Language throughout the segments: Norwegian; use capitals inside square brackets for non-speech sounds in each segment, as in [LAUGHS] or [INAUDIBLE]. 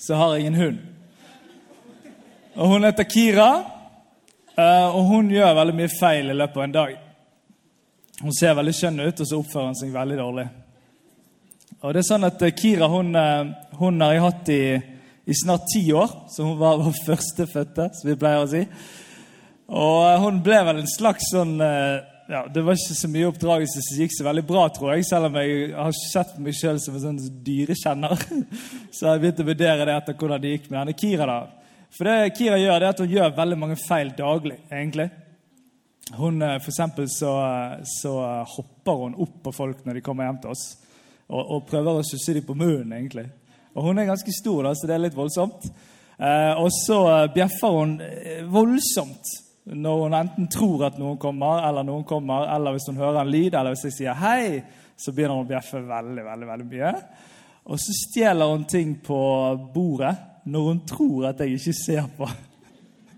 så har jeg en hund. Og Hun heter Kira, eh, og hun gjør veldig mye feil i løpet av en dag. Hun ser veldig skjønn ut, og så oppfører hun seg veldig dårlig. Og det er sånn at eh, Kira hun, eh, hun har jeg hatt i, i snart ti år, så hun var [LAUGHS] vår førstefødte, som vi pleier å si. Og hun ble vel en slags sånn ja, Det var ikke så mye oppdragelse som gikk så veldig bra, tror jeg, selv om jeg har sett meg sjøl som en sånn dyrekjenner. [LAUGHS] Så jeg begynte å vurdere det etter hvordan det gikk med henne. Kira, da. For det Kira gjør, det er at hun gjør veldig mange feil daglig, egentlig. Hun, eh, for eksempel så, så hopper hun opp på folk når de kommer hjem til oss, og, og prøver å susse dem på munnen, egentlig. Og hun er ganske stor, da, så det er litt voldsomt. Eh, og så bjeffer hun eh, voldsomt når hun enten tror at noen kommer, eller noen kommer, eller hvis hun hører en lyd, eller hvis jeg sier hei, så begynner hun å bjeffe veldig, veldig, veldig mye. Og så stjeler hun ting på bordet når hun tror at jeg ikke ser på.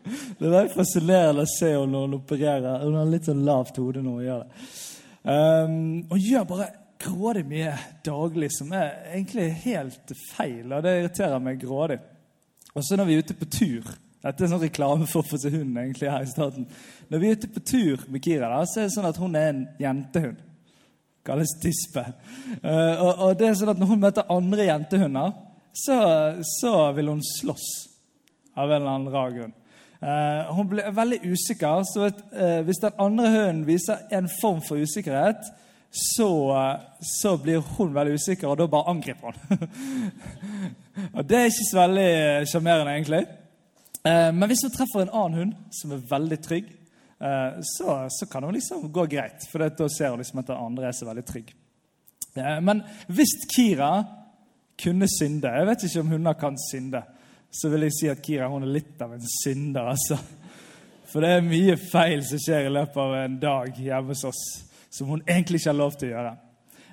Det er veldig fascinerende å se henne når hun opererer. Hun har litt sånn lavt hode når hun gjør det. Um, og gjør bare grådig mye daglig som er egentlig helt feil, og det irriterer meg grådig. Og så når vi er ute på tur Dette er sånn reklame for å seg hund egentlig her i starten. Når vi er ute på tur med Kira, da, så er det sånn at hun er en jentehund. Kalles tispe. Uh, og, og, det er sånn at når hun møter andre jentehunder, så, så vil hun slåss av en eller annen rar grunn. Uh, hun blir veldig usikker, så at, uh, hvis den andre hunden viser en form for usikkerhet, så, så, blir hun veldig usikker, og da bare angriper hun. [LAUGHS] og Det er ikke så veldig sjarmerende, egentlig. Eh, men hvis hun treffer en annen hund som er veldig trygg, eh, så, så kan hun liksom gå greit. For da ser hun liksom at den andre er så veldig trygg. Eh, men hvis Kira kunne synde Jeg vet ikke om hunder kan synde. Så vil jeg si at Kira hun er litt av en synder, altså. For det er mye feil som skjer i løpet av en dag hjemme hos oss som hun egentlig ikke har lov til å gjøre.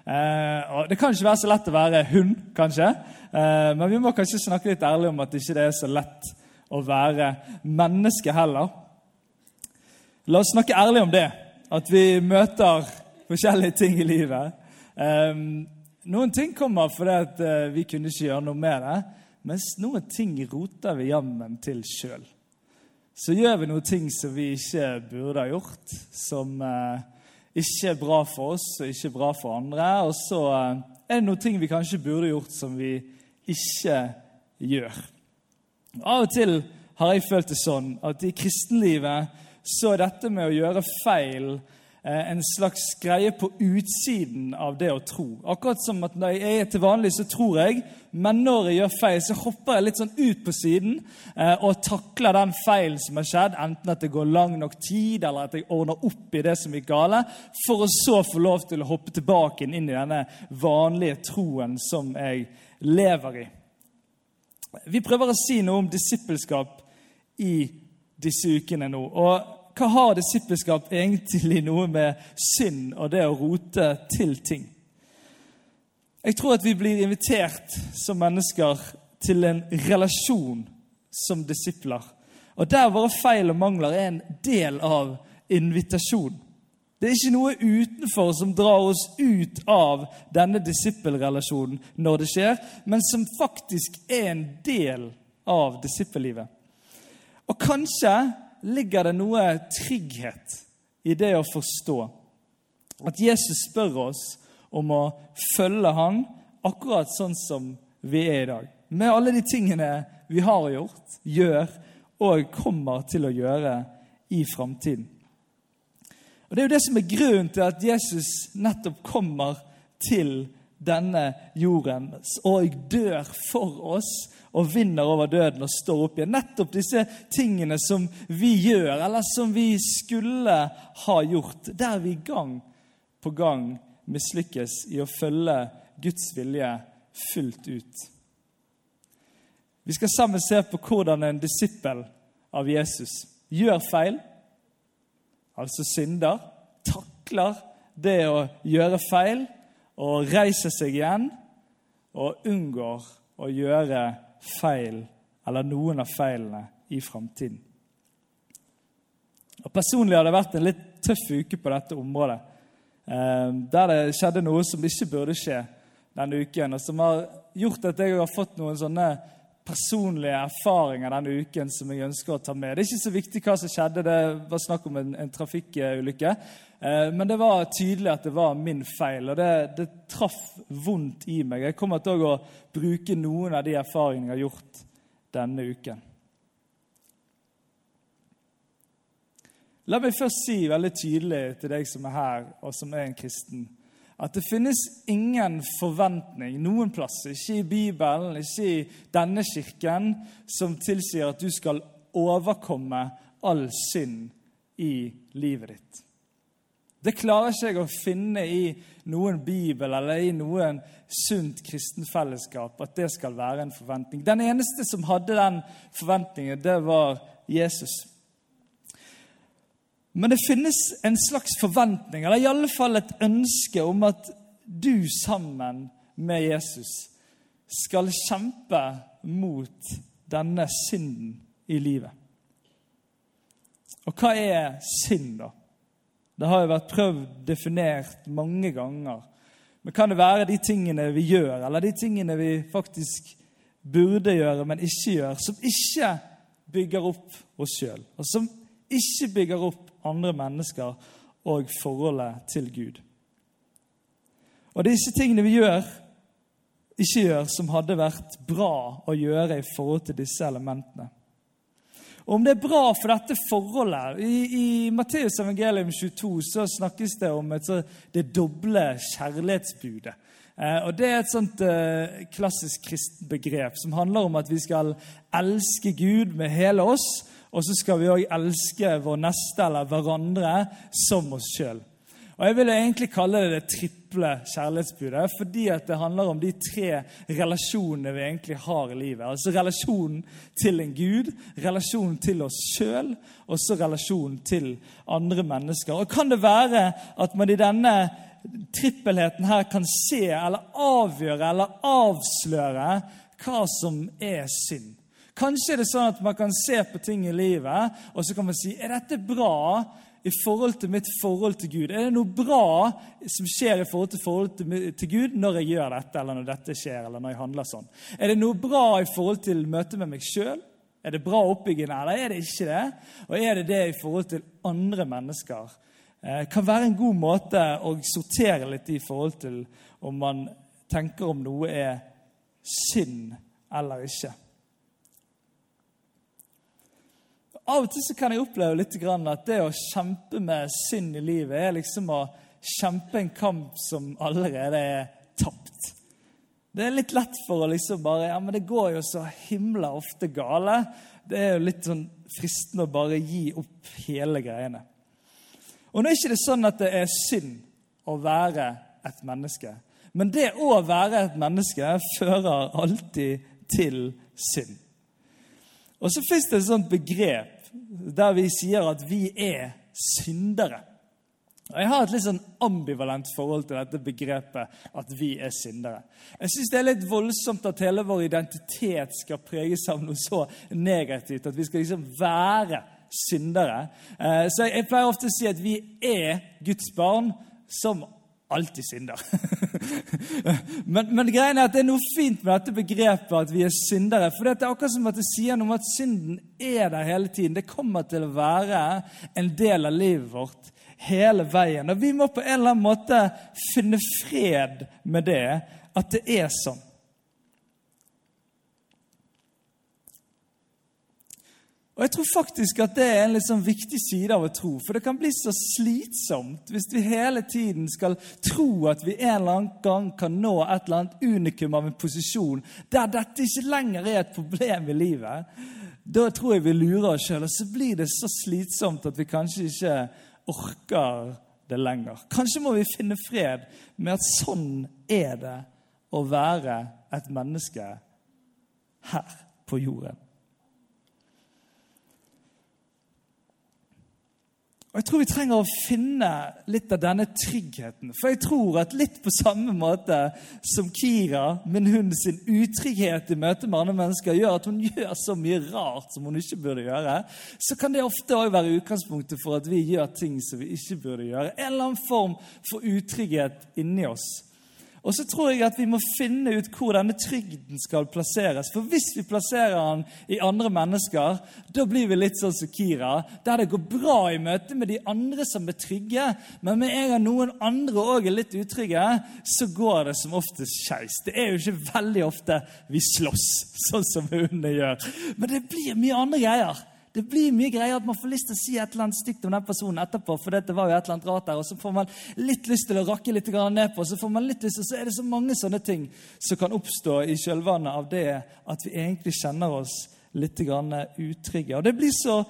Eh, og Det kan ikke være så lett å være hund, kanskje. Eh, men vi må kanskje snakke litt ærlig om at det ikke er så lett å være menneske heller. La oss snakke ærlig om det, at vi møter forskjellige ting i livet. Um, noen ting kommer fordi uh, vi kunne ikke gjøre noe med det, mens noen ting roter vi jammen til sjøl. Så gjør vi noen ting som vi ikke burde ha gjort, som uh, ikke er bra for oss og ikke er bra for andre. Og så uh, er det noen ting vi kanskje burde gjort, som vi ikke gjør. Av og til har jeg følt det sånn at i kristenlivet så er dette med å gjøre feil eh, en slags greie på utsiden av det å tro. Akkurat som at når jeg er til vanlig, så tror jeg, men når jeg gjør feil, så hopper jeg litt sånn ut på siden eh, og takler den feilen som har skjedd, enten at det går lang nok tid, eller at jeg ordner opp i det som er gale, for å så få lov til å hoppe tilbake inn i denne vanlige troen som jeg lever i. Vi prøver å si noe om disippelskap i disse ukene nå. Og hva har disippelskap egentlig noe med synd og det å rote til ting? Jeg tror at vi blir invitert som mennesker til en relasjon som disipler. Og der våre feil og mangler er en del av invitasjonen. Det er ikke noe utenfor som drar oss ut av denne disippelrelasjonen når det skjer, men som faktisk er en del av disippellivet. Og kanskje ligger det noe trygghet i det å forstå at Jesus spør oss om å følge han akkurat sånn som vi er i dag. Med alle de tingene vi har gjort, gjør og kommer til å gjøre i framtiden. Og Det er jo det som er grunnen til at Jesus nettopp kommer til denne jorden og dør for oss og vinner over døden og står opp igjen. Nettopp disse tingene som vi gjør, eller som vi skulle ha gjort, der vi gang på gang mislykkes i å følge Guds vilje fullt ut. Vi skal sammen se på hvordan en disippel av Jesus gjør feil, altså synder, takler det å gjøre feil og reiser seg igjen og unngår å gjøre feil eller noen av feilene i framtiden. Og Personlig har det vært en litt tøff uke på dette området. Eh, der det skjedde noe som ikke burde skje denne uken, og som har gjort at jeg har fått noen sånne personlige erfaringer denne uken som jeg ønsker å ta med. Det er ikke så viktig hva som skjedde, det var snakk om en, en trafikkulykke. Eh, men det var tydelig at det var min feil, og det, det traff vondt i meg. Jeg kommer til å bruke noen av de erfaringene jeg har gjort denne uken. La meg først si veldig tydelig til deg som er her, og som er en kristen, at det finnes ingen forventning noen plass, ikke i Bibelen, ikke i denne kirken, som tilsier at du skal overkomme all synd i livet ditt. Det klarer ikke jeg å finne i noen bibel eller i noen sunt kristenfellesskap at det skal være en forventning. Den eneste som hadde den forventningen, det var Jesus. Men det finnes en slags forventning, eller i alle fall et ønske om at du sammen med Jesus skal kjempe mot denne synden i livet. Og hva er synd, da? Det har jo vært prøvd definert mange ganger. Men kan det være de tingene vi gjør, eller de tingene vi faktisk burde gjøre, men ikke gjør, som ikke bygger opp oss sjøl, og som ikke bygger opp andre mennesker og forholdet til Gud? Og disse tingene vi gjør, ikke gjør, som hadde vært bra å gjøre i forhold til disse elementene. Og om det er bra for dette forholdet I, i Matteus evangelium 22 så snakkes det om et, så, det doble kjærlighetsbudet. Eh, og Det er et sånt eh, klassisk kristent begrep som handler om at vi skal elske Gud med hele oss, og så skal vi òg elske vår neste eller hverandre som oss sjøl. Og Jeg vil egentlig kalle det det triple kjærlighetsbudet, fordi det handler om de tre relasjonene vi egentlig har i livet. Altså relasjonen til en gud, relasjonen til oss sjøl, og så relasjonen til andre mennesker. Og Kan det være at man i denne trippelheten her kan se eller avgjøre eller avsløre hva som er synd? Kanskje er det sånn at man kan se på ting i livet og så kan man si er dette bra i forhold til mitt forhold til Gud? Er det noe bra som skjer i forhold til forholdet til Gud når jeg gjør dette, eller når dette skjer, eller når jeg handler sånn? Er det noe bra i forhold til møtet med meg sjøl? Er det bra oppbyggende, eller er det ikke det? Og er det det i forhold til andre mennesker? Eh, kan være en god måte å sortere litt i forhold til om man tenker om noe er synd eller ikke. Av og til så kan jeg oppleve litt at det å kjempe med synd i livet er liksom å kjempe en kamp som allerede er tapt. Det er litt lett for å liksom bare Ja, men det går jo så himla ofte gale. Det er jo litt sånn fristende å bare gi opp hele greiene. Og nå er ikke det sånn at det er synd å være et menneske. Men det å være et menneske fører alltid til synd. Og så fins det et sånt begrep der vi sier at vi er syndere. Og Jeg har et litt sånn ambivalent forhold til dette begrepet at vi er syndere. Jeg syns det er litt voldsomt at hele vår identitet skal preges av noe så negativt. At vi skal liksom være syndere. Eh, så jeg pleier ofte å si at vi er Guds barn som alltid synder. [LAUGHS] men, men greien er at det er noe fint med dette begrepet at vi er syndere. For det er akkurat som at det sier noe om at synden er der hele tiden. Det kommer til å være en del av livet vårt hele veien. Og vi må på en eller annen måte finne fred med det, at det er sånn. Og Jeg tror faktisk at det er en sånn viktig side av å tro. For det kan bli så slitsomt hvis vi hele tiden skal tro at vi en eller annen gang kan nå et eller annet unikum av en posisjon der dette ikke lenger er et problem i livet. Da tror jeg vi lurer oss sjøl, og så blir det så slitsomt at vi kanskje ikke orker det lenger. Kanskje må vi finne fred med at sånn er det å være et menneske her på jorden. Og Jeg tror vi trenger å finne litt av denne tryggheten. For jeg tror at litt på samme måte som Kira, min hund sin utrygghet i møte med andre mennesker, gjør at hun gjør så mye rart som hun ikke burde gjøre, så kan det ofte òg være utgangspunktet for at vi gjør ting som vi ikke burde gjøre. En eller annen form for utrygghet inni oss. Og så tror jeg at vi må finne ut hvor denne trygden skal plasseres. For hvis vi plasserer den i andre mennesker, da blir vi litt sånn som Kira, der det går bra i møte med de andre som er trygge. Men med en gang noen andre òg er litt utrygge, så går det som oftest skeis. Det er jo ikke veldig ofte vi slåss, sånn som hundene gjør. Men det blir mye andre greier. Det blir mye greier at man får lyst til å si et eller annet stygt om den personen etterpå. for dette var jo et eller annet rart der, Og så får man litt lyst til å rakke litt ned på, så får man litt lyst til, så er det så mange sånne ting som kan oppstå i kjølvannet av det at vi egentlig kjenner oss litt utrygge. Og det blir så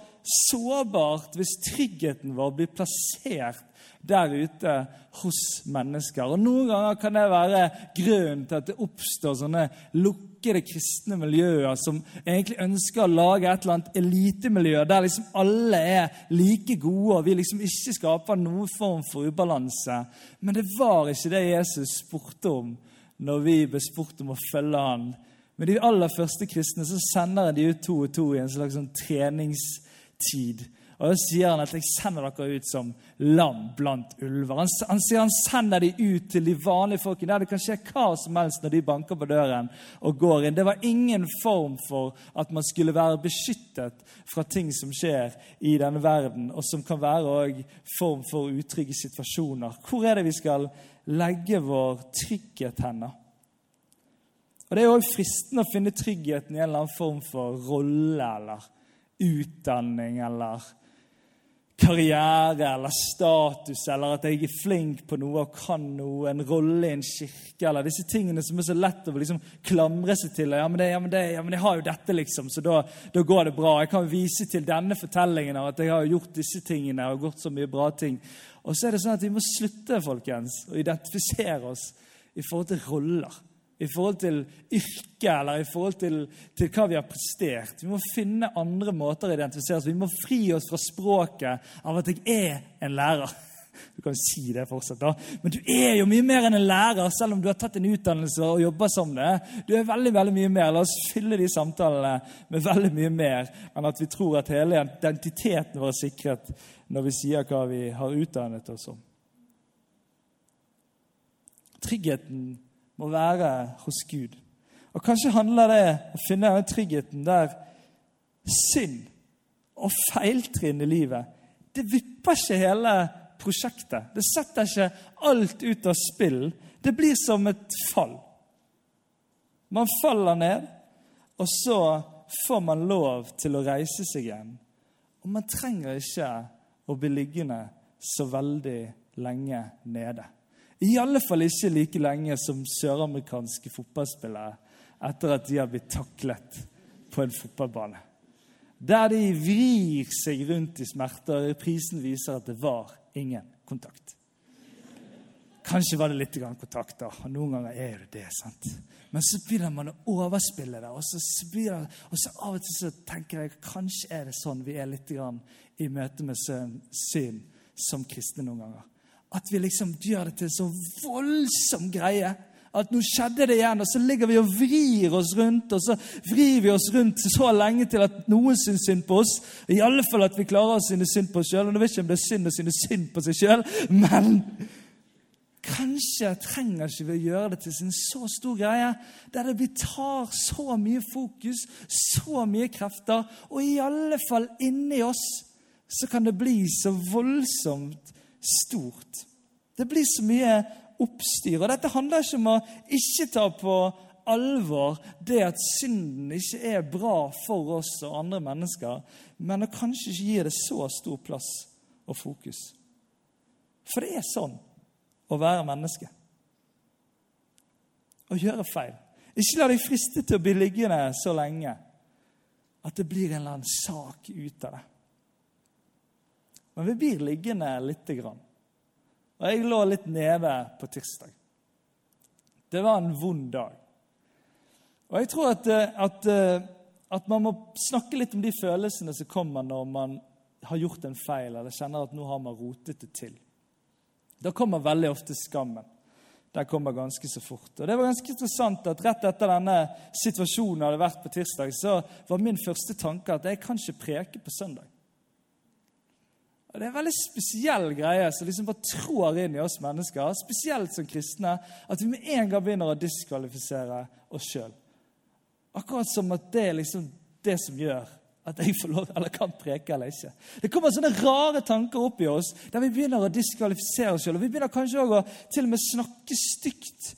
sårbart hvis tryggheten vår blir plassert der ute hos mennesker. Og Noen ganger kan det være grunnen til at det oppstår sånne lukkede kristne miljøer som egentlig ønsker å lage et eller annet elitemiljø der liksom alle er like gode, og vi liksom ikke skaper noen form for ubalanse. Men det var ikke det Jesus spurte om når vi ble spurt om å følge han. Med de aller første kristne så sender de ut to og to i en slags sånn treningstid. Og Da sier han at 'jeg sender dere ut som lam blant ulver'. Han, han sier han sender de ut til de vanlige folkene, der det kan skje hva som helst når de banker på døren og går inn. Det var ingen form for at man skulle være beskyttet fra ting som skjer i denne verden, og som kan være også form for utrygge situasjoner. Hvor er det vi skal legge vår trygghet henne? Og Det er òg fristende å finne tryggheten i en eller annen form for rolle eller utdanning eller karriere eller status eller at jeg er flink på noe og kan noe, en rolle i en kirke eller disse tingene som er så lett å liksom klamre seg til. Ja, men, det, ja, men, det, ja, men jeg har jo dette, liksom, så da, da, går det bra. Jeg kan vise til denne fortellingen av at jeg har gjort disse tingene og gjort så mye bra ting. Og så er det sånn at vi må slutte folkens, å identifisere oss i forhold til roller i forhold til yrke eller i forhold til, til, hva vi har prestert. Vi må finne andre måter å identifisere oss Vi må fri oss fra språket av at jeg er en lærer. [LAUGHS] Du kan si det fortsatt, da. Men du er jo mye mer enn en lærer, selv om du har tatt en utdannelse og jobber som det. Du er veldig veldig mye mer. La oss fylle de samtalene med veldig mye mer enn at vi tror at hele identiteten vår er sikret når vi sier hva vi har utdannet oss om. Tryggheten må være hos Gud. Og Kanskje handler det å finne den tryggheten der synd og feiltrinn i livet det vipper ikke hele prosjektet. Det setter ikke alt ut av spill. Det blir som et fall. Man faller ned, og så får man lov til å reise seg igjen. Og man trenger ikke å bli liggende så veldig lenge nede. I alle fall ikke like lenge som søramerikanske fotballspillere etter at de har blitt taklet på en fotballbane. Der de vrir seg rundt i smerter, og reprisen viser at det var ingen kontakt. Kanskje var det litt kontakt, da. og Noen ganger er det det. sant? Men så begynner man å overspille det. Og så, spiller, og så av og til så tenker jeg kanskje er det sånn vi er litt i møte med synd som kristne noen ganger. At vi liksom gjør det til en så voldsom greie. At nå skjedde det igjen, og så ligger vi og vrir oss rundt. Og så vrir vi oss rundt så lenge til at noen syns synd på oss. I alle fall at vi klarer å synes synd på oss sjøl. Nå vet ikke om det er synd å synes synd på seg sjøl, men kanskje trenger ikke vi å gjøre det til en så stor greie, der det tar så mye fokus, så mye krefter, og i alle fall inni oss så kan det bli så voldsomt stort. Det blir så mye oppstyr. Og dette handler ikke om å ikke ta på alvor det at synden ikke er bra for oss og andre mennesker, men å kanskje ikke gi det så stor plass og fokus. For det er sånn å være menneske. Å gjøre feil. Ikke la deg friste til å bli liggende så lenge at det blir en eller annen sak ut av det. Men vi blir liggende lite grann. Og jeg lå litt nede på tirsdag. Det var en vond dag. Og jeg tror at, eh, at, eh, at man må snakke litt om de følelsene som kommer når man har gjort en feil eller kjenner at nå har man rotet det til. Da kommer veldig ofte skammen. Den kommer ganske så fort. Og Det var ganske interessant at rett etter denne situasjonen hadde vært på tirsdag, så var min første tanke at jeg kan ikke preke på søndag. Og Det er en veldig spesiell greie som liksom bare trår inn i oss mennesker, spesielt som kristne, at vi med en gang begynner å diskvalifisere oss sjøl. Akkurat som at det er liksom det som gjør at jeg får lov, eller kan preke eller ikke. Det kommer sånne rare tanker opp i oss der vi begynner å diskvalifisere oss sjøl. Vi begynner kanskje også å til og med snakke stygt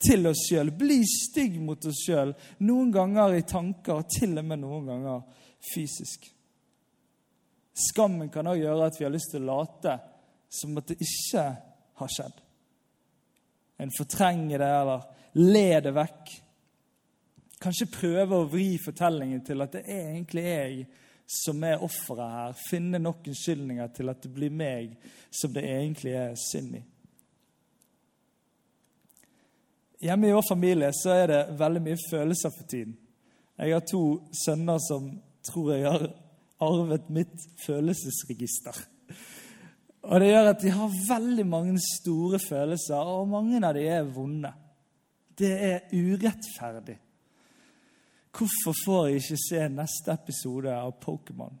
til oss sjøl. Bli stygg mot oss sjøl. Noen ganger i tanker, og til og med noen ganger fysisk. Skammen kan også gjøre at vi har lyst til å late som at det ikke har skjedd. En fortrenger det eller le det vekk. Kanskje prøve å vri fortellingen til at det er egentlig jeg som er offeret her. Finne nok unnskyldninger til at det blir meg som det egentlig er synd i. Hjemme i vår familie så er det veldig mye følelser for tiden. Jeg har to sønner som tror jeg har arvet mitt følelsesregister. Og Det gjør at de har veldig mange store følelser, og mange av de er vonde. Det er urettferdig. Hvorfor får jeg ikke se neste episode av Pokémon?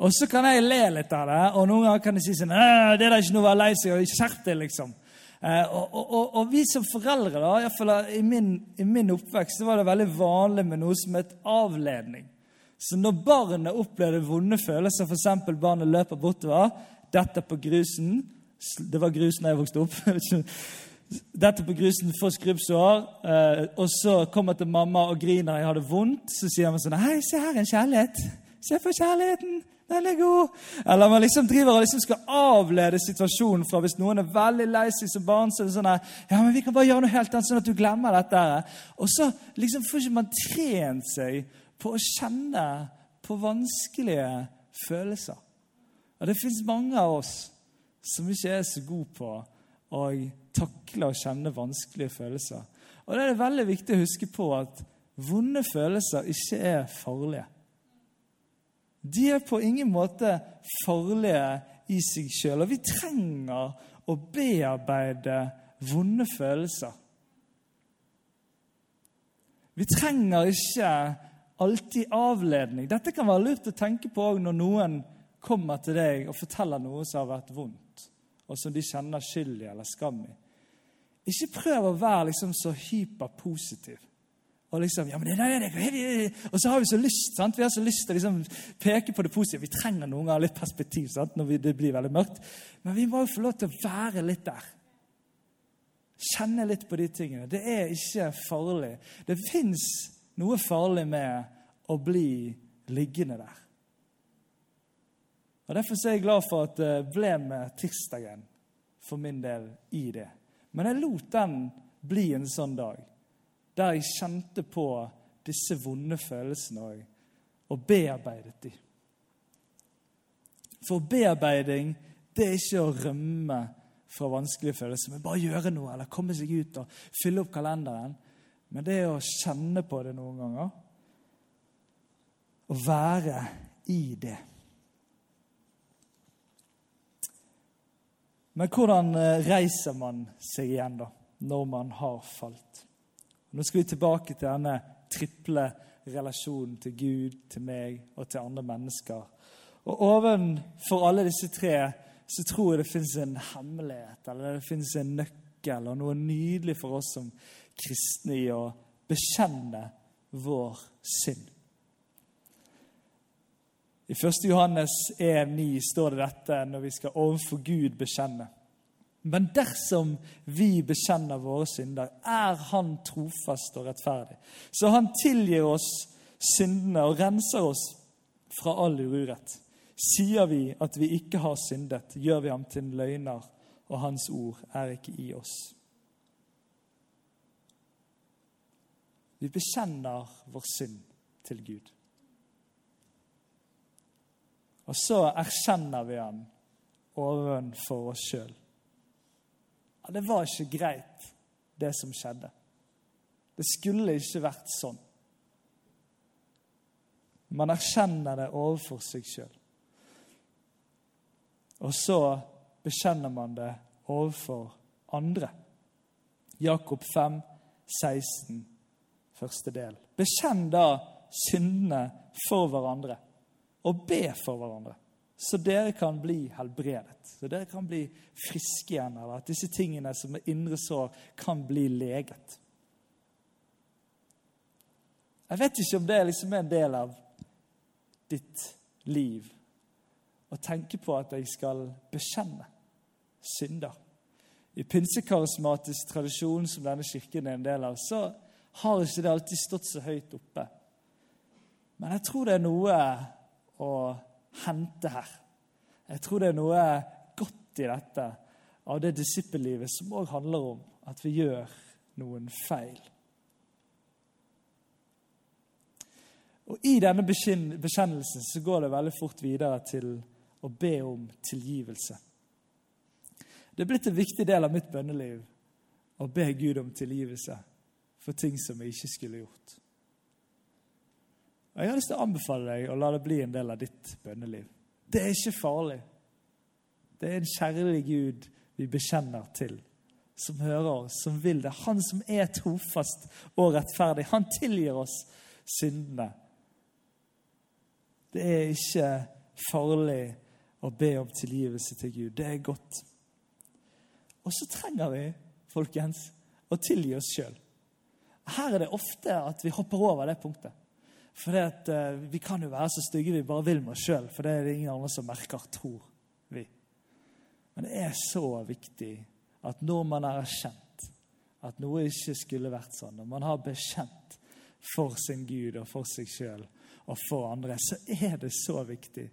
Og så kan jeg le litt av det, og noen ganger kan jeg si sånn Det er da ikke noe å være lei seg av. Skjerp deg, liksom. Eh, og, og, og, og, vi som foreldre, da, i, fall, i, min, i min oppvekst, så var det veldig vanlig med noe som het avledning. Så når barnet opplevde vonde følelser, f.eks. barnet løper bortover, detter på grusen Det var grusen jeg vokste opp. [LAUGHS] Dette på grusen, får skrubbsår, eh, og så kommer til mamma og griner jeg har det vondt. Så sier man sånn Hei, se her, en kjærlighet. Se for kjærligheten. Den er god. Eller man liksom driver og liksom skal avlede situasjonen fra hvis noen er veldig lei seg som barn. så er det sånn Ja, men vi kan bare gjøre noe helt annet, sånn at du glemmer dette. Og så liksom får ikke man trent seg på å kjenne på vanskelige følelser. Og det fins mange av oss som ikke er så gode på å takle og kjenne vanskelige følelser. Og det er det veldig viktig å huske på at vonde følelser ikke er farlige. De er på ingen måte farlige i seg sjøl. Og vi trenger å bearbeide vonde følelser. Vi trenger ikke alltid avledning. Dette kan være lurt å tenke på når noen kommer til deg og forteller noe som har vært vondt, og som de kjenner skyld i eller skam i. Ikke prøv å være liksom så hyperpositiv. Og liksom, ja, men det, det, det, og så har vi så lyst sant? Vi har så lyst til å liksom peke på det positive. Vi trenger noen ganger litt perspektiv sant? når vi, det blir veldig mørkt. Men vi må jo få lov til å være litt der. Kjenne litt på de tingene. Det er ikke farlig. Det fins noe farlig med å bli liggende der. Og Derfor er jeg glad for at det ble med tirsdagen for min del i det. Men jeg lot den bli en sånn dag der jeg kjente på disse vonde følelsene òg, og bearbeidet de. For bearbeiding det er ikke å rømme fra vanskelige følelser, men bare gjøre noe eller komme seg ut og fylle opp kalenderen. Men det å kjenne på det noen ganger. Å være i det. Men hvordan eh, reiser man seg igjen da, når man har falt? Nå skal vi tilbake til denne triple relasjonen til Gud, til meg og til andre mennesker. Og ovenfor alle disse tre så tror jeg det fins en hemmelighet, eller det fins en nøkkel og noe nydelig for oss som kristne i å bekjenne vår synd. I 1. Johannes 1,9 står det dette når vi skal overfor Gud bekjenne. Men dersom vi bekjenner våre synder, er Han trofast og rettferdig. Så Han tilgir oss syndene og renser oss fra all urett. Sier vi at vi ikke har syndet, gjør vi ham til en løgner, og Hans ord er ikke i oss. Vi bekjenner vår synd til Gud. Og så erkjenner vi han overfor oss sjøl. Ja, det var ikke greit, det som skjedde. Det skulle ikke vært sånn. Man erkjenner det overfor seg sjøl. Og så bekjenner man det overfor andre. Jakob 5, 16, første del. Bekjenn da syndene for hverandre, og be for hverandre, så dere kan bli helbredet. Så dere kan bli friske igjen, eller at disse tingene som er indre sår, kan bli leget. Jeg vet ikke om det liksom er en del av ditt liv å tenke på at jeg skal bekjenne synder. I pinsekarismatisk tradisjon, som denne kirken er en del av, så har ikke det alltid stått så høyt oppe. Men jeg tror det er noe å hente her. Jeg tror det er noe godt i dette av det disippellivet som òg handler om at vi gjør noen feil. Og I denne bekjennelsen så går det veldig fort videre til å be om tilgivelse. Det er blitt en viktig del av mitt bønneliv å be Gud om tilgivelse for ting som jeg ikke skulle gjort. Og Jeg har lyst til å anbefale deg å la det bli en del av ditt bønneliv. Det er ikke farlig. Det er en kjærlig Gud vi bekjenner til, som hører oss, som vil det. Han som er trofast og rettferdig. Han tilgir oss syndene. Det er ikke farlig å be om tilgivelse til Gud. Det er godt. Og så trenger vi, folkens, å tilgi oss sjøl. Her er det ofte at vi hopper over det punktet. For at, uh, Vi kan jo være så stygge vi bare vil med oss sjøl, for det er det ingen andre som merker, tror vi. Men det er så viktig at når man har erkjent at noe ikke skulle vært sånn, når man har bekjent for sin Gud og for seg sjøl og for andre, så er det så viktig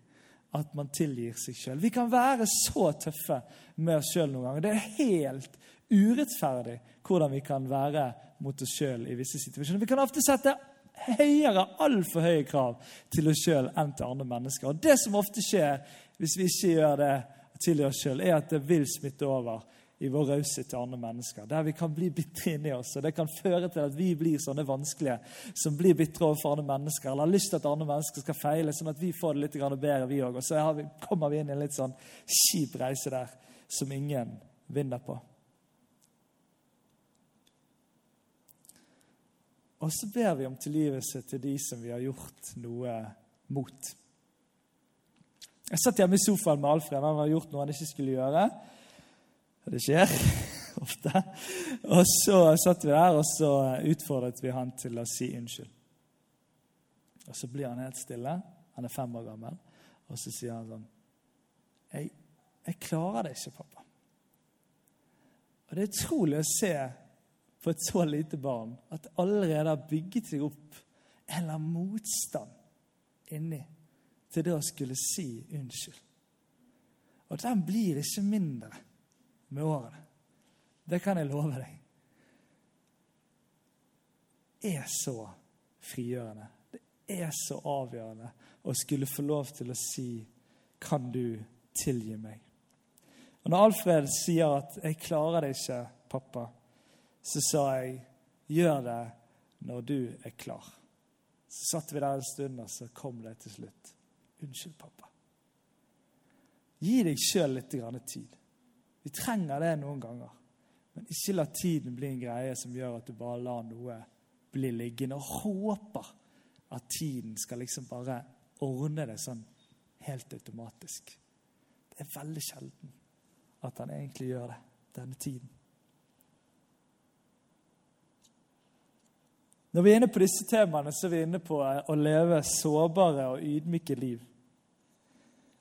at man tilgir seg sjøl. Vi kan være så tøffe med oss sjøl noen ganger. Det er helt urettferdig hvordan vi kan være mot oss sjøl i visse situasjoner. Vi kan ofte sette høyere, altfor høye krav til oss sjøl enn til andre mennesker. Og Det som ofte skjer hvis vi ikke gjør det til oss sjøl, er at det vil smitte over i vår raushet til andre mennesker. Der vi kan bli bitre inni oss. og Det kan føre til at vi blir sånne vanskelige som blir bitre overfor andre mennesker, eller har lyst til at andre mennesker skal feile, sånn at vi får det litt bedre, vi òg. Og så kommer vi inn i en litt sånn kjip reise der som ingen vinner på. Og så ber vi om tilgivelse til de som vi har gjort noe mot. Jeg satt hjemme i sofaen med Alfred. Han hadde gjort noe han ikke skulle gjøre. Det skjer [LAUGHS] ofte. Og så satt vi der, og så utfordret vi han til å si unnskyld. Og så blir han helt stille. Han er fem år gammel. Og så sier han sånn Jeg, jeg klarer det ikke, pappa. Og det er utrolig å se for et så lite barn at det allerede har bygget seg opp eller motstand inni til det å skulle si unnskyld. Og den blir ikke mindre med årene. Det kan jeg love deg. Det er så frigjørende. Det er så avgjørende å skulle få lov til å si 'Kan du tilgi meg?' Og Når Alfred sier at 'Jeg klarer det ikke, pappa', så sa jeg, 'Gjør det når du er klar'. Så satt vi der en stund, og så kom det til slutt. 'Unnskyld, pappa'. Gi deg sjøl litt tid. Vi trenger det noen ganger. Men ikke la tiden bli en greie som gjør at du bare lar noe bli liggende og håper at tiden skal liksom bare ordne det sånn helt automatisk. Det er veldig sjelden at han egentlig gjør det, denne tiden. Når vi er inne på disse temaene, så er vi inne på å leve sårbare og ydmyke liv.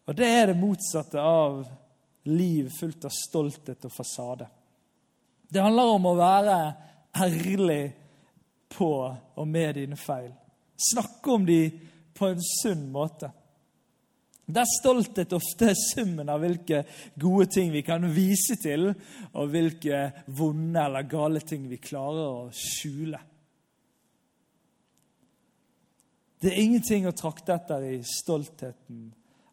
Og det er det motsatte av liv fullt av stolthet og fasade. Det handler om å være ærlig på og med dine feil. Snakke om de på en sunn måte. Der stolthet ofte er summen av hvilke gode ting vi kan vise til, og hvilke vonde eller gale ting vi klarer å skjule. Det er ingenting å trakte etter i stoltheten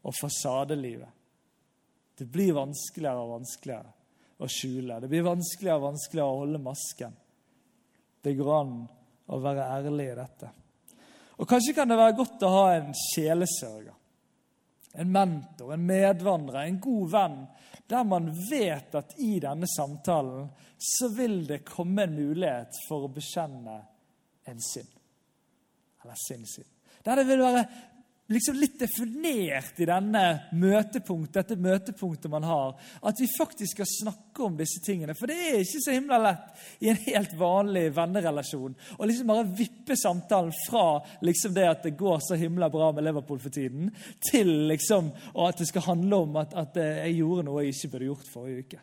og fasadelivet. Det blir vanskeligere og vanskeligere å skjule. Det blir vanskeligere og vanskeligere å holde masken. Det går an å være ærlig i dette. Og Kanskje kan det være godt å ha en sjelesørger. En mentor, en medvandrer, en god venn. Der man vet at i denne samtalen så vil det komme en mulighet for å bekjenne en synd. Eller sin synd. Der det vil være liksom litt definert i denne møtepunkt, dette møtepunktet man har. At vi faktisk skal snakke om disse tingene. For det er ikke så himla lett i en helt vanlig vennerelasjon å liksom bare vippe samtalen fra liksom det at det går så himla bra med Liverpool for tiden, til liksom, at det skal handle om at, at jeg gjorde noe jeg ikke burde gjort forrige uke.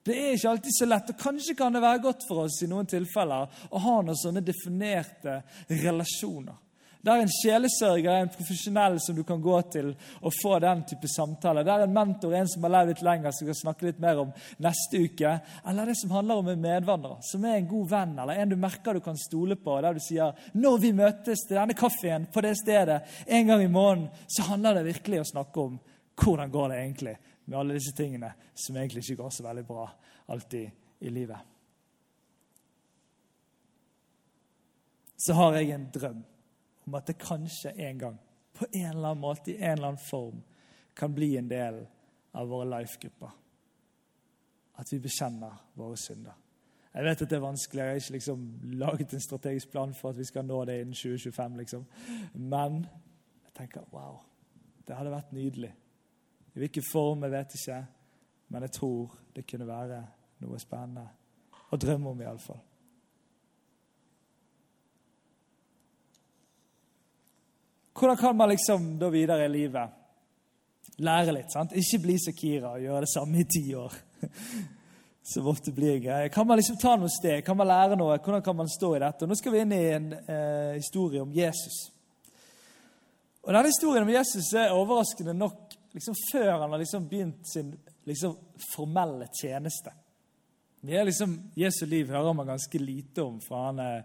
Det er ikke alltid så lett, og kanskje kan det være godt for oss i noen tilfeller å ha noen sånne definerte relasjoner. Der en sjelesørger er en profesjonell som du kan gå til og få den type samtaler. Der en mentor en som har levd litt lenger, som skal snakke litt mer om neste uke. Eller det som handler om en medvandrer, som er en god venn, eller en du merker du kan stole på. Der du sier 'Når vi møtes til denne kaffen på det stedet en gang i måneden', så handler det virkelig å snakke om hvordan går det egentlig med alle disse tingene som egentlig ikke går så veldig bra alltid i livet. Så har jeg en drøm om at det kanskje en gang, på en eller annen måte, i en eller annen form, kan bli en del av våre life-grupper. At vi bekjenner våre synder. Jeg vet at det er vanskelig. Jeg har ikke liksom laget en strategisk plan for at vi skal nå det innen 2025. liksom. Men jeg tenker wow, det hadde vært nydelig. I hvilken form, jeg vet ikke. Men jeg tror det kunne være noe spennende å drømme om, iallfall. Hvordan kan man liksom da videre i livet lære litt? sant? Ikke bli så Kira og gjøre det samme i ti år. [LAUGHS] Så ofte blir greie. Kan man liksom ta noe sted? Kan man lære noe? Hvordan kan man stå i dette? Og nå skal vi inn i en eh, historie om Jesus. Og Denne historien om Jesus er overraskende nok liksom før han har liksom begynt sin liksom formelle tjeneste. Det er liksom, Jesu liv hører man ganske lite om, for han er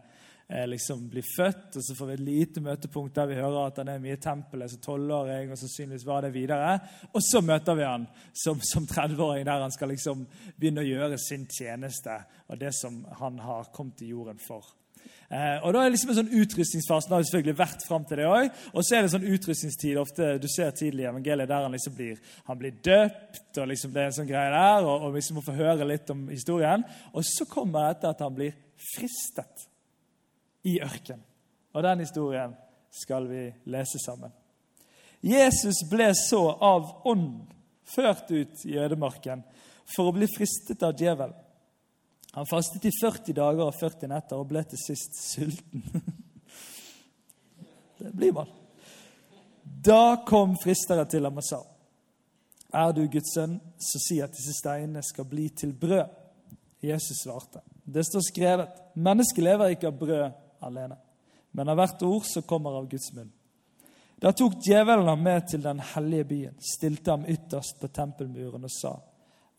liksom blir født. og Så får vi et lite møtepunkt der vi hører at han er mye i tempelet som tolvåring. Og sannsynligvis var det videre. Og så møter vi han som, som 30-åring, der han skal liksom begynne å gjøre sin tjeneste og det som han har kommet til jorden for. Eh, og Da er det liksom en sånn utrustningsfase. har det selvfølgelig vært frem til det også. Og så er det en sånn utrustningstid ofte du ser tidlig i evangeliet der han liksom blir han blir døpt. og liksom det er en sånn greie der, og, og liksom må få høre litt om historien. Og så kommer dette at han blir fristet i ørken. Og den historien skal vi lese sammen. Jesus ble så av ånd ført ut i ødemarken for å bli fristet av djevelen. Han fastet i 40 dager og 40 netter og ble til sist sulten. [LAUGHS] Det blir man. Da kom fristere til ham og sa, Er du Guds sønn, så si at disse steinene skal bli til brød. Jesus svarte, Det står skrevet, mennesket lever ikke av brød alene, men av hvert ord som kommer av Guds munn. Da tok djevelen ham med til den hellige byen, stilte ham ytterst på tempelmuren og sa,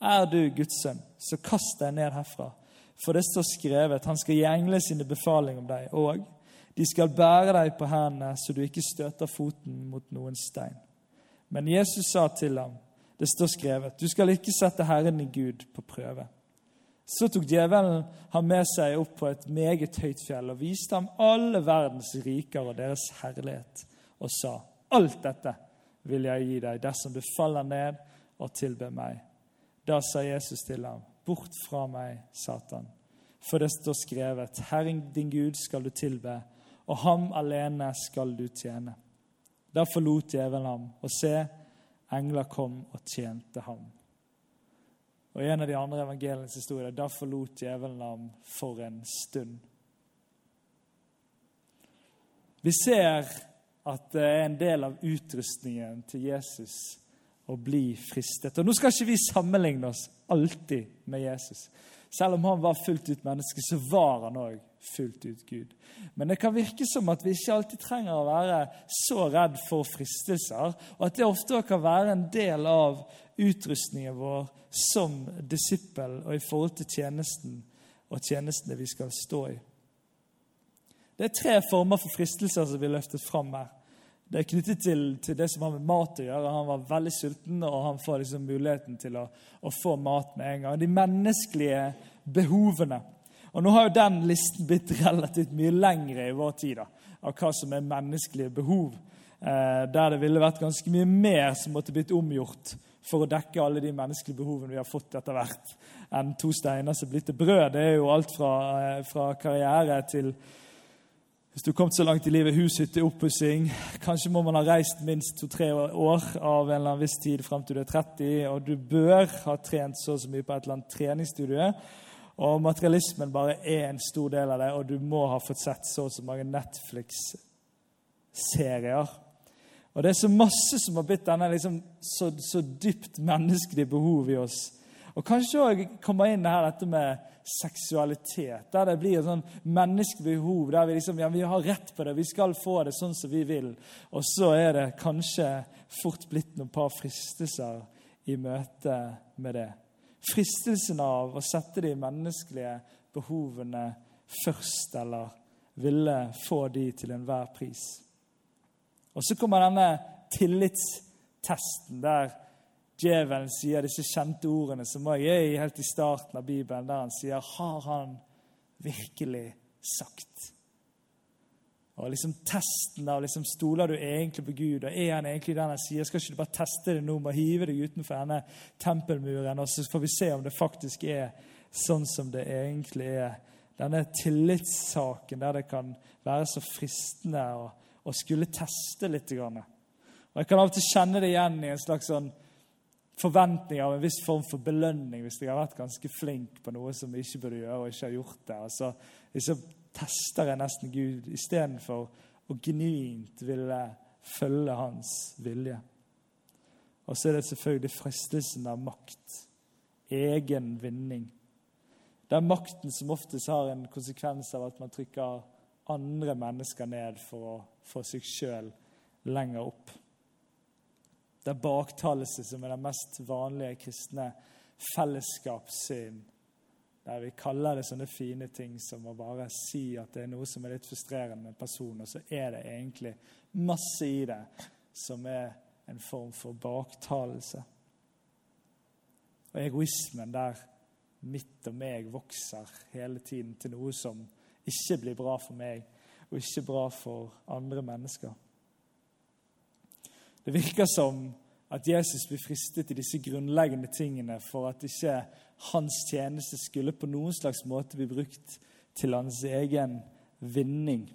Er du Guds sønn, så kast deg ned herfra, for det står skrevet, han skal gi englene sine befaling om deg, og de skal bære deg på hendene, så du ikke støter foten mot noen stein. Men Jesus sa til ham, det står skrevet, du skal ikke sette Herren i Gud på prøve. Så tok djevelen ham med seg opp på et meget høyt fjell og viste ham alle verdens riker og deres herlighet, og sa, Alt dette vil jeg gi deg dersom du faller ned og tilber meg. Da sa Jesus til ham, Bort fra meg, Satan, for det står skrevet, Herren din Gud skal du tilbe, og ham alene skal du tjene. Da forlot djevelen ham, og se, engler kom og tjente ham. Og I en av de andre evangeliens historier da forlot djevelen ham for en stund. Vi ser at det er en del av utrustningen til Jesus å bli fristet. Og Nå skal ikke vi sammenligne oss alltid med Jesus. Selv om han var fullt ut menneske, så var han òg fullt ut Gud. Men det kan virke som at vi ikke alltid trenger å være så redd for fristelser, og at det ofte kan være en del av utrustningen vår som disippel og i forhold til tjenesten og tjenestene vi skal stå i. Det er tre former for fristelser som vi løftet fram her. Det er knyttet til, til, det som har med mat å gjøre. Han var veldig sulten, og han får liksom muligheten til å, å få mat med en gang. De menneskelige behovene. Og Nå har jo den listen blitt [LAUGHS] relativt mye lengre i vår tid da, av hva som er menneskelige behov. Eh, der det ville vært ganske mye mer som måtte blitt omgjort for å dekke alle de menneskelige behovene vi har fått etter hvert, enn to steiner som blir til brød. Det er jo alt fra, eh, fra karriere til hvis du har kommet så langt i livet, hus, hytte, oppussing Kanskje må man ha reist minst to-tre år av en eller annen viss tid frem til du er 30, og du bør ha trent så og så mye på et eller annet treningsstudie. Og materialismen bare er en stor del av det, og du må ha fått sett så og så mange Netflix-serier. Og det er så masse som har blitt denne liksom, så, så dypt menneskelige behov i oss. Og kanskje òg kommer inn her dette med seksualitet. Der det blir et sånn menneskelig behov. Der vi liksom, ja, vi har rett på det, vi skal få det sånn som vi vil. Og så er det kanskje fort blitt noen par fristelser i møte med det. Fristelsen av å sette de menneskelige behovene først, eller ville få de til enhver pris. Og så kommer denne tillitstesten der djevelen sier disse kjente ordene som òg er helt i starten av Bibelen, der han sier 'Har han virkelig sagt?' Og liksom Testen av liksom, stoler du egentlig på Gud, og er han egentlig den han sier? Skal ikke du bare teste det nå med å hive deg utenfor denne tempelmuren, og så får vi se om det faktisk er sånn som det egentlig er? Denne tillitssaken der det kan være så fristende å, å skulle teste litt. Og Jeg kan av og til kjenne det igjen i en slags sånn forventning av en viss form for belønning hvis jeg har vært ganske flink på noe som jeg ikke burde gjøre, og ikke har gjort det. Og så, så tester jeg nesten Gud istedenfor å genuint ville følge hans vilje. Og så er det selvfølgelig fristelsen av makt. Egen vinning. Det er makten som oftest har en konsekvens av at man trykker andre mennesker ned for å få seg sjøl lenger opp. Det er baktalelse som er den mest vanlige kristne fellesskapssyn. Der vi kaller det sånne fine ting som å bare si at det er noe som er litt frustrerende med en person, og så er det egentlig masse i det som er en form for baktalelse. Og egoismen der mitt og meg vokser hele tiden til noe som ikke blir bra for meg, og ikke bra for andre mennesker. Det virker som at Jesus blir fristet i disse grunnleggende tingene for at ikke hans tjeneste skulle på noen slags måte bli brukt til hans egen vinning.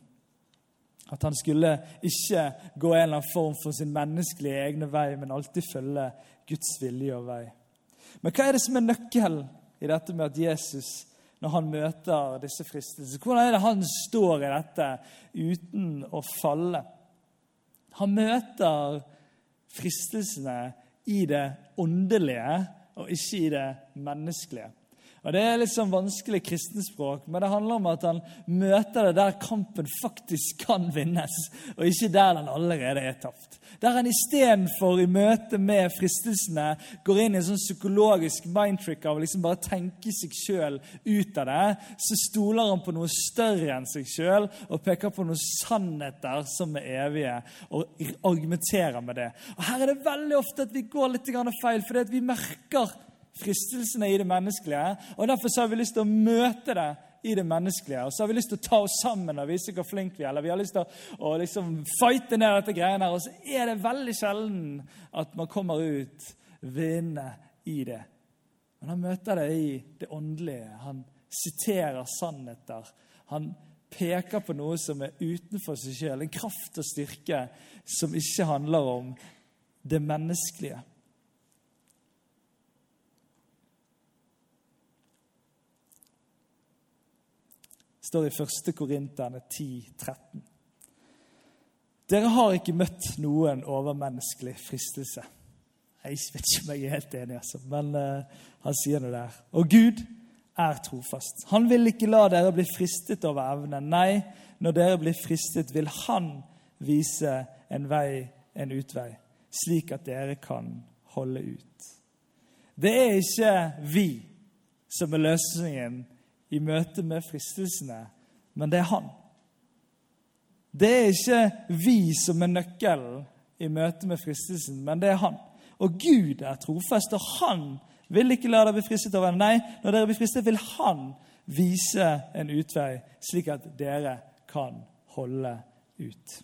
At han skulle ikke gå en eller annen form for sin menneskelige egne vei, men alltid følge Guds vilje og vei. Men hva er det som er nøkkelen i dette med at Jesus, når han møter disse fristelsene Hvordan er det han står i dette uten å falle? Han møter fristelsene i det åndelige og ikke i det menneskelige. Og Det er litt sånn vanskelig kristenspråk, men det handler om at han møter det der kampen faktisk kan vinnes, og ikke der den allerede er tapt. Der han istedenfor i møte med fristelsene går inn i en sånn psykologisk mindtrick av å liksom bare tenke seg sjøl ut av det, så stoler han på noe større enn seg sjøl og peker på noen sannheter som er evige, og argumenterer med det. Og Her er det veldig ofte at vi går litt feil, fordi vi merker fristelsene i det menneskelige. og Derfor har vi lyst til å møte det i det menneskelige. Og så har vi lyst til å ta oss sammen og vise hvor flinke vi er. Eller vi har lyst til å, å liksom fighte ned dette greiene her. Og så er det veldig sjelden at man kommer ut vinnende i det. Men han møter det i det åndelige. Han siterer sannheter. Han peker på noe som er utenfor seg sjøl. En kraft og styrke som ikke handler om det menneskelige. Står i 1. Korinterne 10, 13. Dere har ikke møtt noen overmenneskelig fristelse. Jeg vet ikke om jeg er helt enig, altså, men uh, han sier noe der. Og Gud er trofast. Han vil ikke la dere bli fristet over evne. Nei, når dere blir fristet, vil Han vise en vei, en utvei, slik at dere kan holde ut. Det er ikke vi som er løsningen i møte med fristelsene, men det er han. Det er ikke vi som er nøkkelen i møte med fristelsen, men det er han. Og Gud er trofast, og han vil ikke la dere bli fristet over Nei, når dere blir fristet, vil han vise en utvei, slik at dere kan holde ut.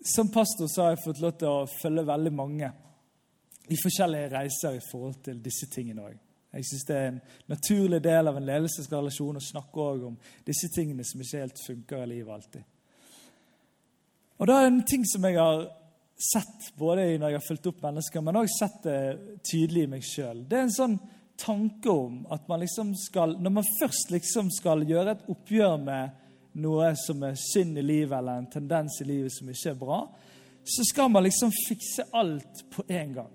Som pastor så har jeg fått lov til å følge veldig mange i forskjellige reiser i forhold til disse tingene òg. Jeg syns det er en naturlig del av en ledelsesrelasjon å snakke om disse tingene som ikke helt funker i livet alltid. Og da er en ting som jeg har sett både når jeg har fulgt opp mennesker, men også sett det tydelig i meg sjøl. Det er en sånn tanke om at man liksom skal Når man først liksom skal gjøre et oppgjør med noe som er synd i livet, eller en tendens i livet som ikke er bra, så skal man liksom fikse alt på en gang.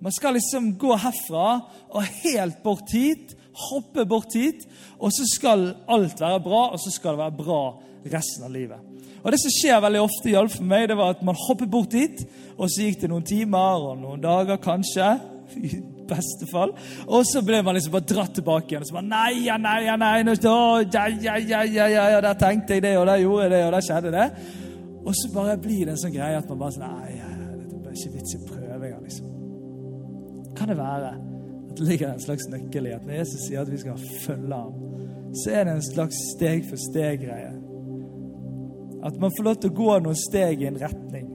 Man skal liksom gå herfra og helt bort hit, hoppe bort hit, og så skal alt være bra, og så skal det være bra resten av livet. Og Det som skjer veldig ofte, hjalp for meg, det var at man hoppet bort dit, og så gikk det noen timer og noen dager kanskje, [LAUGHS] i beste fall, og så ble man liksom bare dratt tilbake igjen. Og så bare nei, ja, nei, ja, nei, nå, ja, ja, ja, ja, ja, ja, der tenkte jeg det, og der gjorde jeg det, og der skjedde det. Og så bare blir det en sånn greie at man bare sånn Nei, det er ikke vits i å prøve. Kan det være at det ligger en slags nøkkel i at når Jesus sier at vi skal følge ham, så er det en slags steg-for-steg-greie. At man får lov til å gå noen steg i en retning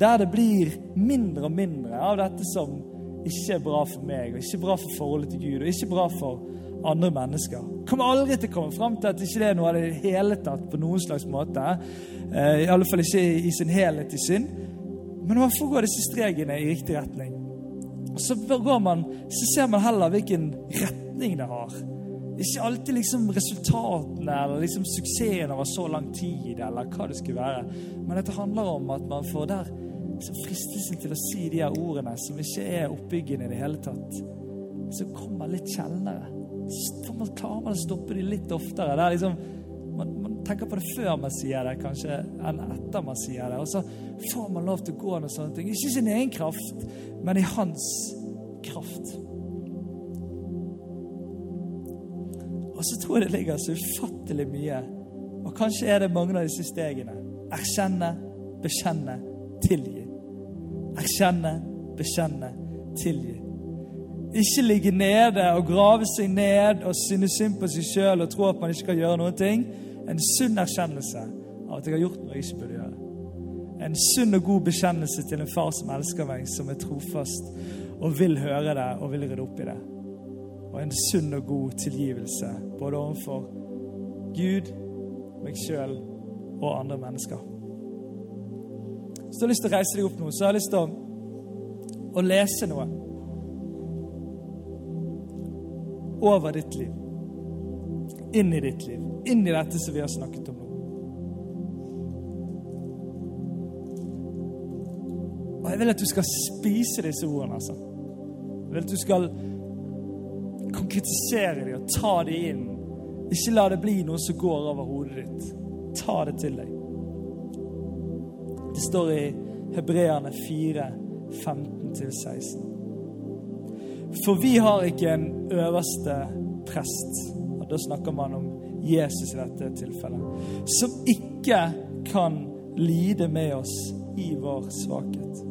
der det blir mindre og mindre av dette som ikke er bra for meg, og ikke bra for forholdet til Gud, og ikke bra for andre mennesker. Kommer aldri til å komme fram til at ikke det er noe av det hele tatt på noen slags måte. Eh, I alle fall ikke i sin helhet i synd. Men man får gå disse stregene i riktig retning. Og så, man, så ser man heller hvilken retning det har. Ikke alltid liksom resultatene eller liksom suksessen over så lang tid, eller hva det skulle være. Men dette handler om at man får der liksom fristelsen til å si de her ordene som ikke er oppbyggende i det hele tatt, som kommer litt sjeldnere. Så klarer man å stoppe de litt oftere. Det er liksom, man, man, tenker på det før man sier det, kanskje, enn etter man sier det. Og så får man lov til å gå noen sånne ting. Ikke i sin egen kraft, men i hans kraft. Og så tror jeg det ligger så ufattelig mye. Og kanskje er det mange av disse stegene. Erkjenne, bekjenne, tilgi. Erkjenne, bekjenne, tilgi. Ikke ligge nede og grave seg ned og synes synd på seg sjøl og tro at man ikke kan gjøre noen ting. En sunn erkjennelse av at jeg har gjort noe jeg ikke burde gjøre. En sunn og god bekjennelse til en far som elsker meg, som er trofast og vil høre det og vil rydde opp i det. Og en sunn og god tilgivelse både overfor Gud, meg sjøl og andre mennesker. Hvis du har lyst til å reise deg opp nå, så har jeg lyst til å, å lese noe over ditt liv. Inn i ditt liv. Inn i dette som vi har snakket om nå. Og jeg vil at du skal spise disse ordene. altså. Jeg vil at du skal konkretisere dem og ta dem inn. Ikke la det bli noe som går over hodet ditt. Ta det til deg. Det står i Hebreerne 4, 15-16. For vi har ikke en øverste prest, da snakker man om Jesus i dette tilfellet, som ikke kan lide med oss i vår svakhet.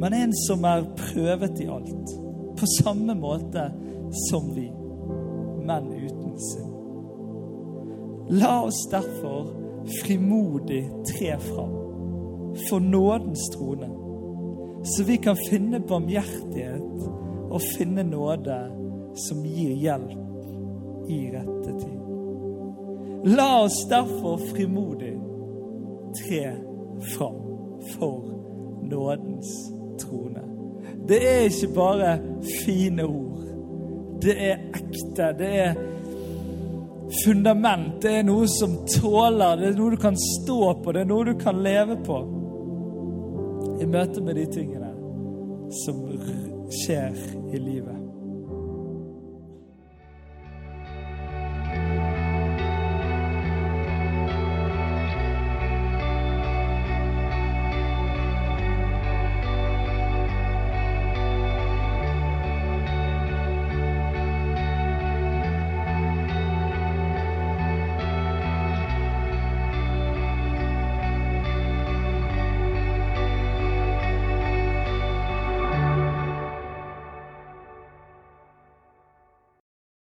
Men en som er prøvet i alt, på samme måte som vi, men uten synd. La oss derfor frimodig tre fram for nådens trone, så vi kan finne barmhjertighet og finne nåde som gir hjelp i rette tid. La oss derfor frimodig tre fram for nådens trone. Det er ikke bare fine ord. Det er ekte. Det er fundament. Det er noe som tåler. Det er noe du kan stå på. Det er noe du kan leve på i møte med de tingene som skjer i livet.